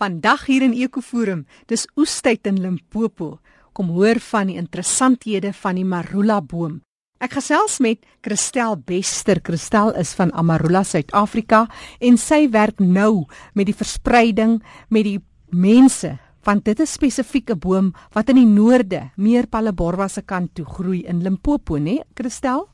Vandag hier in Ekoforum, dis oestyd in Limpopo. Kom hoor van die interessanthede van die marula boom. Ek gesels met Christel Bester. Christel is van Amarula Suid-Afrika en sy werk nou met die verspreiding met die mense want dit is spesifiek 'n boom wat in die noorde meer Palaborwa se kant toe groei in Limpopo, né, Christel?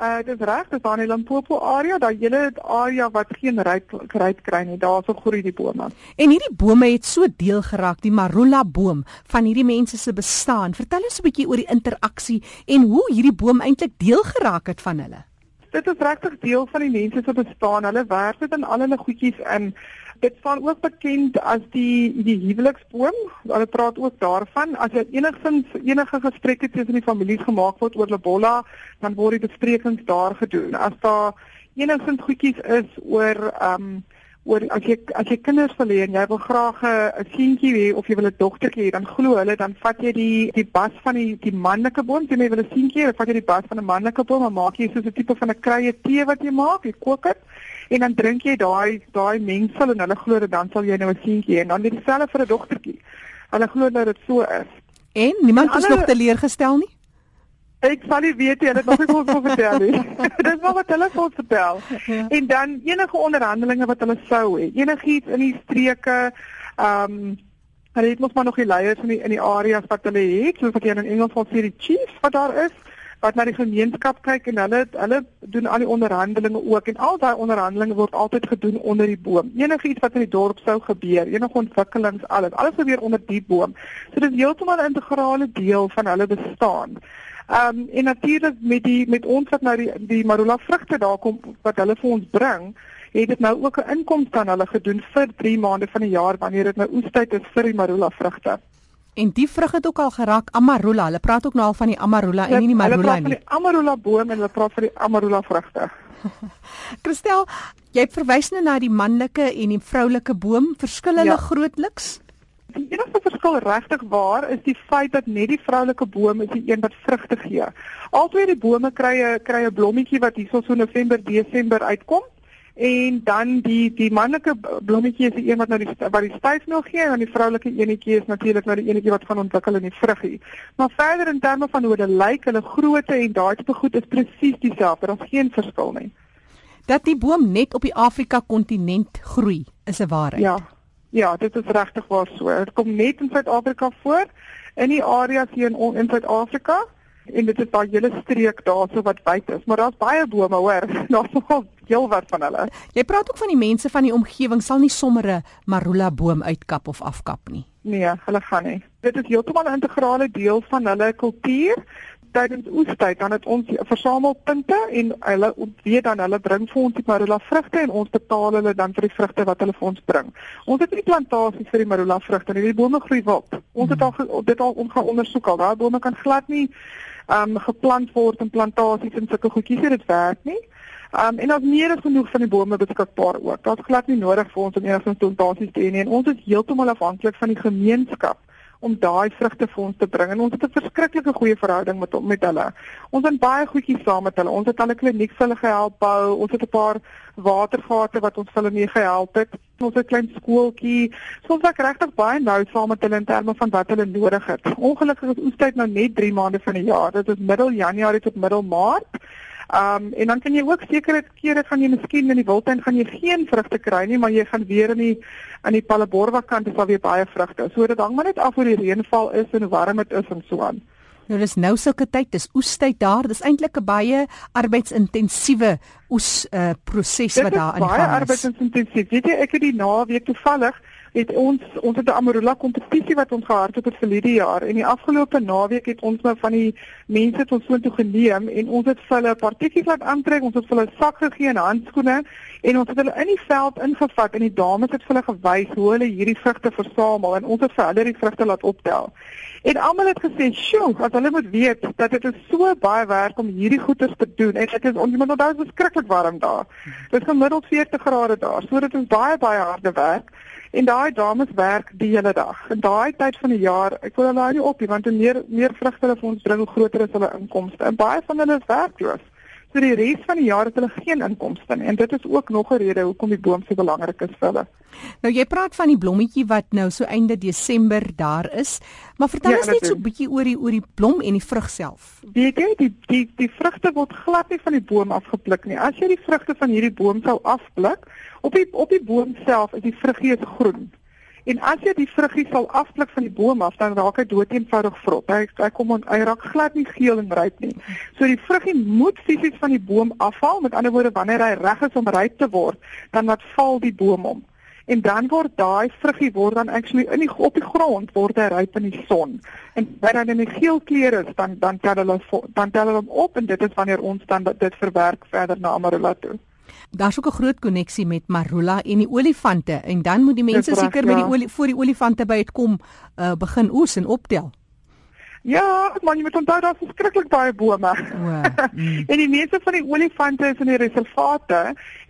Uh dis reg, dis aan die Limpopo area, daai hele area wat geen ryp ryp kry nie, daarso groei die bome. En hierdie bome het so deel geraak, die marula boom van hierdie mense se bestaan. Vertel ons 'n bietjie oor die interaksie en hoe hierdie boom eintlik deel geraak het van hulle. Dit is regtig deel van die mense se bestaan. Hulle werk dit in al hulle goedjies in dit staan ook bekend as die die huweliksboom. Hulle praat ook daarvan as jy enigstens enige gesprekke tussen die families gemaak word oor Lebolla, dan word die besprekings daar gedoen. As daar enigstens goedjies is oor ehm um, oor as jy as jy kinders verleen en jy wil graag 'n seentjie hê of jy wil 'n dogtertjie hê, dan glo hulle dan vat jy die die bas van die die manlike boom, jy wil 'n seentjie hê, dan vat jy die bas van 'n manlike boom en maak jy soos 'n tipe van 'n kruie tee wat jy maak, jy kook dit en dan drink jy daai daai mengsel en hulle glo dat dan sal jy nou 'n seentjie hê en dan dieselfde vir 'n dogtertjie. Hulle glo dat dit so is. En niemand is nog teleurgestel nie. Ek sal nie weet jy, dit nog nie kon vertel nie. Dis nog wat hulle kon vertel. Ja. En dan enige onderhandelinge wat hulle sou hê, enigiets in die streke, ehm um, hulle het mos maar nog die leiers in die in die areas wat hulle het, soos wat jy in Engels van sê die chiefs wat daar is wat na die gemeenskap kyk en hulle hulle doen al die onderhandelinge ook en al daai onderhandelinge word altyd gedoen onder die boom. Enigiets wat in die dorp sou gebeur, enige ontwikkelings, alles, alles gebeur onder die boom. So dit is heeltemal 'n integrale deel van hulle bestaan. Ehm um, en natuurlik met die met ons wat nou die die marula vrugte daar kom wat hulle vir ons bring, het dit nou ook 'n inkomste aan hulle gedoen vir 3 maande van die jaar wanneer dit nou oestyd is vir die marula vrugte. En die vrug het ook al geraak amarula. Hulle praat ook nou al van die amarula en nie die marula nie. Hulle praat van die amarula boom en hulle praat van die amarula vrugte. Christel, jy verwys nou na die manlike en die vroulike boom. Verskil hulle ja. grootliks? Die enigste verskil regtig waar is die feit dat net die vroulike boom is die een wat vrugte gee. Albei die bome kry 'n kry 'n blommetjie wat hierso so November, Desember uitkom en dan die die manlike blommetjie is die een wat nou die wat die styf nog gee en die vroulike enetjie is natuurlik nou die enetjie wat gaan ontwikkel in die vruggie. Maar verder in terme van hoe hulle lyk, hulle grootte en daai tipe goed is presies dieselfde. Daar's geen verskil nie. Dat die boom net op die Afrika kontinent groei, is 'n waarheid. Ja. Ja, dit is regtig waar so. Dit kom net in Suid-Afrika voor in die areas hier in in Suid-Afrika en dit is daai hele streek daarso wat wyd is, maar daar's baie bome hoor. Daar's nogal heel wat van hulle. Jy praat ook van die mense van die omgewing sal nie sommer 'n marula boom uitkap of afkap nie. Nee, hulle gaan nie. Dit is heeltemal 'n integrale deel van hulle kultuur tydens oestyd dan het ons versamel punte en hulle weet dan hulle bring vir ons die marula vrugte en ons betaal hulle dan vir die vrugte wat hulle vir ons bring. Ons het nie plantasies vir die marula vrugte nie. Die bome groei wild. Ons het al dit al ons gaan ondersoek al. Daai bome kan glad nie ehm um, geplant word in plantasies en sulke goedjies. Dit werk nie. Ehm um, en ons meer as genoeg van die bome beskikbaar ook. Daar's glad nie nodig vir ons om enige plantasies te hê nie. En ons is heeltemal afhanklik van die gemeenskap om daai vrugte vir ons te bring. En ons het 'n verskriklike goeie verhouding met met hulle. Ons het baie goedjies saam met hulle. Ons het 'n kliniek vir hulle gehelp bou. Ons het 'n paar watergate wat ons hulle mee gehelp het. Ons het 'n klein skooltjie. So ons werk regtig baie nou saam met hulle in terme van wat hulle nodig het. Ongelukkig is oestyd nou net 3 maande van die jaar. Dit is middel Januarie tot middel Maart. Um en dan kan jy ook sekere kere gaan jy miskien in die wildtuin gaan jy geen vrugte kry nie, maar jy gaan weer in die aan die Palaborwa kant is daar weer baie vrugte. So dit hang maar net af hoe die reënval is en hoe warm dit is en so aan. Nou dis nou sulke tyd, dis oestyd daar. Dis eintlik 'n baie arbeidsintensiewe oes uh proses wat daar aan die gang is. Baie arbeidsintensief. Weet jy, ek het die naweek toevallig het ons ons het 'n Amarula kompetisie wat ons gehardloop het vir hierdie jaar en die afgelope naweek het ons nou van die mense tot so toe geneem en ons het vir hulle partjies laat aantrek, ons het vir hulle sak gegee en handskoene en ons het hulle in die veld ingevat en die dames het vir hulle gewys hoe hulle hierdie vrugte versamel en ons het vir hulle die vrugte laat optel. En almal het gesê, "Sjoe, as hulle moet weet dat dit is so baie werk om hierdie goeders te doen en dit is onthou dit is skrikkelik warm daar. Dit is gemiddeld 40 grade daar. So dit is baie baie harde werk." En daai dames werk die hele dag. In daai tyd van die jaar, ek wil hulle nie op nie want hoe meer meer vrugte hulle vir ons bring, hoe groter is hulle inkomste. En baie van hulle is werkloos. So die res van die jaar het hulle geen inkomste nie en dit is ook nog 'n rede hoekom die boom so belangrik is vir hulle. Nou jy praat van die blommetjie wat nou so einde Desember daar is, maar vertel ja, ons net so 'n bietjie oor die oor die blom en die vrug self. Weet jy, die die die vrugte word glad nie van die boom afgepluk nie. As jy die vrugte van hierdie boom sou afpluk, op die op die boom self is die vruggie groen. En as jy die vruggie sal afpluk van die boom af, dan raak hy dood eenvoudig vrot. Hy hy kom on, hy raak glad nie geel en ryp nie. So die vruggie moet fisies van die boom afval. Met ander woorde, wanneer hy reg is om ryp te word, dan wat val die boom om. En dan word daai vruggie word dan actually in die op die grond word hy ryp in die son. En wanneer hy in die geel kleur is, dan dan tel hulle dan tel hulle hom op en dit is wanneer ons dan dit verwerk verder na Amarula toe. Daar's ook 'n groot koneksie met Marula en die olifante en dan moet die mense seker met die ja. olie voor die olifante by uitkom uh, begin oes en optel. Ja, man, jy moet onthou daar's verskriklik baie bome. Wow. Mm. en die meeste van die olifante is in die reservate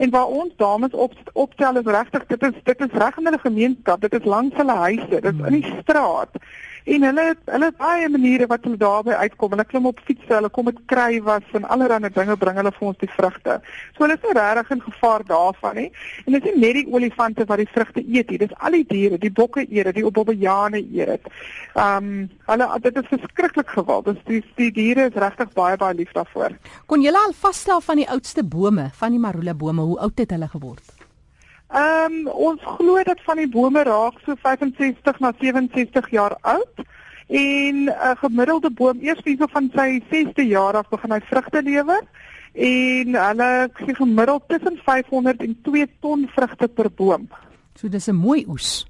en waar ons dames op optel is regtig dit is dit is reg in hulle gemeenskap, dit is langs hulle huise, dit is in die straat. En hulle hulle het baie maniere wat hulle daarby uitkom. Hulle klim op fietsse, hulle kom met kruiwas en allerlei dinge bring hulle vir ons die vrugte. So hulle is nie regtig in gevaar daarvan nie. En dit is nie net die olifante wat die vrugte eet nie. Dis al die diere, die bokke eet dit, die obbejane eet dit. Ehm um, hulle dit is verskriklik gewild. Dis die die diere is regtig baie baie lief daarvoor. Kon julle al vasstel van die oudste bome, van die marula bome, hoe oud het hulle geword? Ehm um, ons glo dat van die bome raak so 65 na 67 jaar oud en 'n gemiddelde boom eers so van sy 6ste jaar af begin hy vrugte lewer en hulle sê gemiddeld tussen 500 en 2 ton vrugte per boom. So dis 'n mooi oes.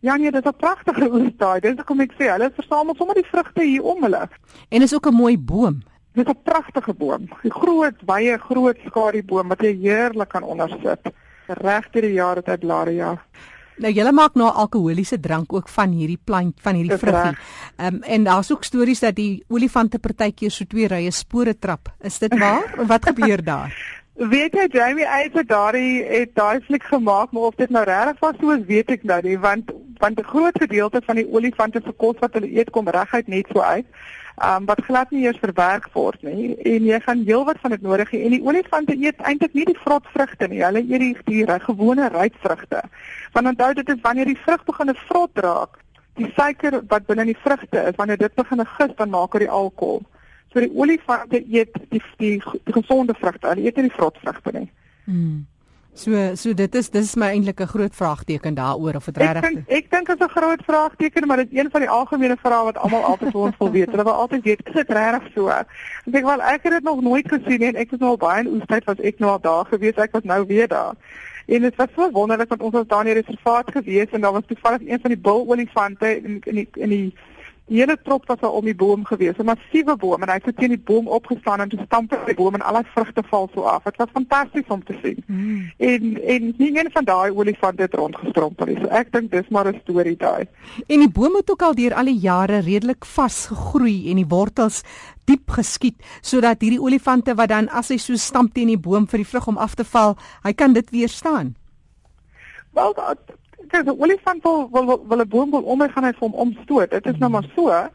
Ja nee, dis 'n pragtige oes daai. Dis hoekom ek sê hulle versamel sommer die vrugte hier om hulle. En is ook 'n mooi boom. Dis 'n pragtige boom. 'n Groot, baie groot skadieboom wat jy heerlik kan ondersit regte die jaar het hy blare ja. Nou julle maak nou alkoholiese drank ook van hierdie plant van hierdie vruggie. Ehm um, en daar's ook stories dat die olifante partykeer so twee rye spore trap. Is dit waar? Wat gebeur daar? Weet jy Jamie Eise daardie het daai fliek gemaak, maar of dit nou regtig was so weet ek nou nie want want 'n groot gedeelte van die olifante se kos wat hulle eet kom reguit net so uit um, wat glad nie eers verwerk word nie. En jy gaan heelwat van dit nodig hê. En die olifante eet eintlik nie die vrot vrugte nie. Hulle eet die diere gewone ryp vrugte want onthou dit is wanneer die vrug begin vrot raak die suiker wat binne in die vrugte is wanneer dit begin gis dan maak dit die alkohol. So die olifante eet die die, die gesonde vrugte hulle eet nie die vrot vrugte nie. Hmm. So so dit is dis my eintlik 'n groot vraagteken daaroor of dit regtig Ek dink ek dink dit is 'n groot vraagteken maar dit is een van die algemene vrae wat almal altyd wil wil weet. Hulle wil altyd weet is dit regtig so? Ek dink wel ek het dit nog nooit gesien en ek was nou al baie in oestyd was ek nou al daar gewees ek was nou weer daar. En dit was so wonderlik want ons was daar in die reservaat gewees en daar was toevallig een van die bulolifante in in die in die Die hele trop was al om die boom gewees, 'n massiewe boom en hy het teen die boom opgestaan en toe stamp hy die boom en al die vrugte val so af. Dit was fantasties om te sien. Hmm. En en nie een van daai olifante het rondgestrompel nie. So ek dink dis maar 'n storie daai. En die boom het ook al deur al die jare redelik vas gegroei en die wortels diep geskiet sodat hierdie olifante wat dan as hy so stamp teen die boom vir die vrug om af te val, hy kan dit weerstaan. Wel, kyk, 'n olifant wil wil wil 'n boom wil om hy gaan hy vir hom omstoot. Dit is nou maar so.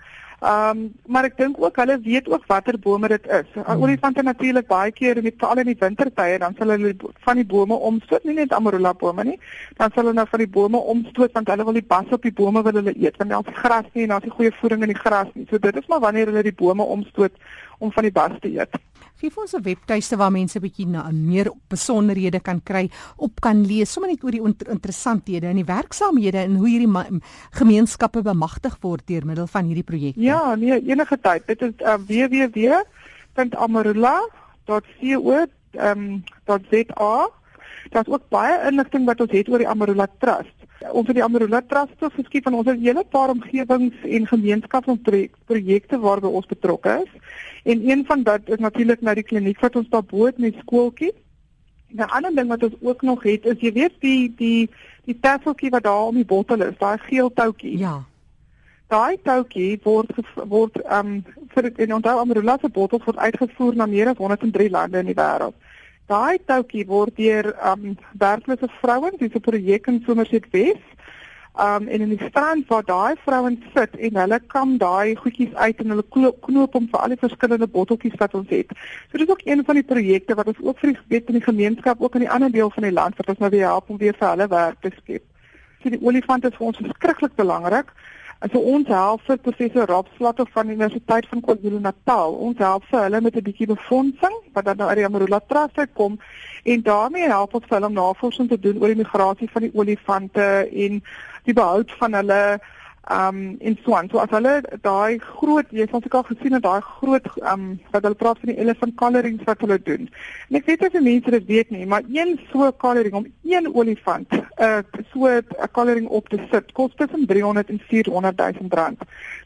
Ehm, um, maar ek dink ook hulle weet ook watter bome dit is. Hmm. Olifante natuurlik baie keer met veral in die wintertye, dan sal hulle van die bome omstoot, nie net amarula bome nie. Dan sal hulle nou van die bome omstoot want hulle wil die bas op die bome wil hulle eet, want daar's gras nie en daar's nie goeie voeding in die gras nie. So dit is maar wanneer hulle die bome omstoot om van die bas te eet. Gee vir ons 'n webtuiste waar mense bietjie na meer besonderhede kan kry, op kan lees, sommer net oor die interessanthede en die werksaamhede en hoe hierdie gemeenskappe bemagtig word deur middel van hierdie projekte. Ja, nee, enige tyd. Dit is uh, www.amarula.co.za. Um, Daar's ook baie inligting wat ons het oor die Amarula Trust. Ons het die Amarula Trust geskiep en ons het 'n hele paar omgewings en gemeenskapsprojekte waarby ons betrokke is. En een van dit is natuurlik nou die kliniek wat ons daar bo het met skooltjie. 'n Ander ding wat ons ook nog het is jy weet die die die tafeltjie wat daar om die bottel is, daai geel toutjie. Ja. Daai toutjie word word ehm um, vir in onthou Amarula se bottels word uitgevoer na meer as 103 lande in die wêreld. Daai toutjie word deur um werklose vrouens, dis 'n projek in Somerset Wes. Um en in die strand waar daai vrouens sit en hulle kam daai goedjies uit en hulle knoop hom vir al die verskillende botteltjies wat ons het. So dis ook een van die projekte wat ons ook vir die gebied in die gemeenskap ook in die ander deel van die land wat ons nou weer help om weer vir hulle werk te skep. So die olifant is vir ons verskriklik belangrik. En so ons help vir professor Rob Slatter van die Universiteit van KwaZulu-Natal. Ons help vir hulle met 'n bietjie befondsing wat dan nou uit die Amarula Trust uitkom en daarmee help ons vir hulle om navorsing te doen oor die migrasie van die olifante en die behoud van hulle um in Swan. So as hulle daai groot, jy het ons al gesien dat daai groot um wat hulle praat van die elephant collaring wat hulle doen. En ek weet as mense dit weet nie, maar een so collaring om een olifant 'n uh, so 'n collaring op te sit kos tussen 300 en 400 000 rand.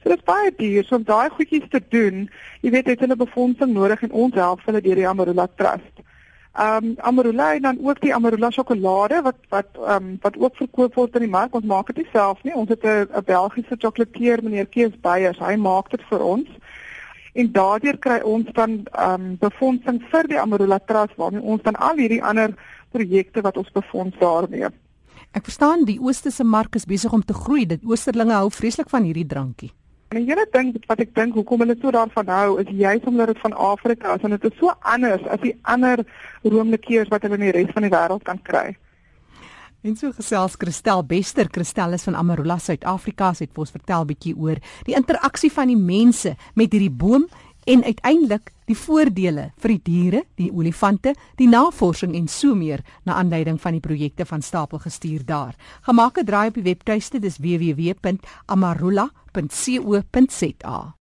So dit is baie duur so om daai goedjies te doen. Jy weet het hulle befondsing nodig en ons help hulle deur die Amarula Trust. Um Amarula en dan ook die Amarula sjokolade wat wat um wat ook verkoop word in die mark. Ons maak dit nie self nie. Ons het 'n Belgiese sjokolatier meneer Kees Beyers. Hy maak dit vir ons. En daardeur kry ons dan um befondsing vir die Amarula Trust waarmee ons dan al hierdie ander projekte wat ons befonds daarmee. Ek verstaan die oosterse mark is besig om te groei. Dit oosterlinge hou vreeslik van hierdie drankie. En die hele ding wat ek dink hoekom hulle so daarvan hou is juist omdat dit van Afrika is en dit is so anders as die ander roomlikeers wat hulle in die res van die wêreld kan kry. En so gesels Christel Bester, Christel is van Amarula Suid-Afrika, sy het ons vertel bietjie oor die interaksie van die mense met hierdie boom en uiteindelik die voordele vir die diere, die olifante, die navorsing en so meer na aanleiding van die projekte van Stapel gestuur daar. Gemaak 'n draai op die webtuiste dis www.amarula.co.za.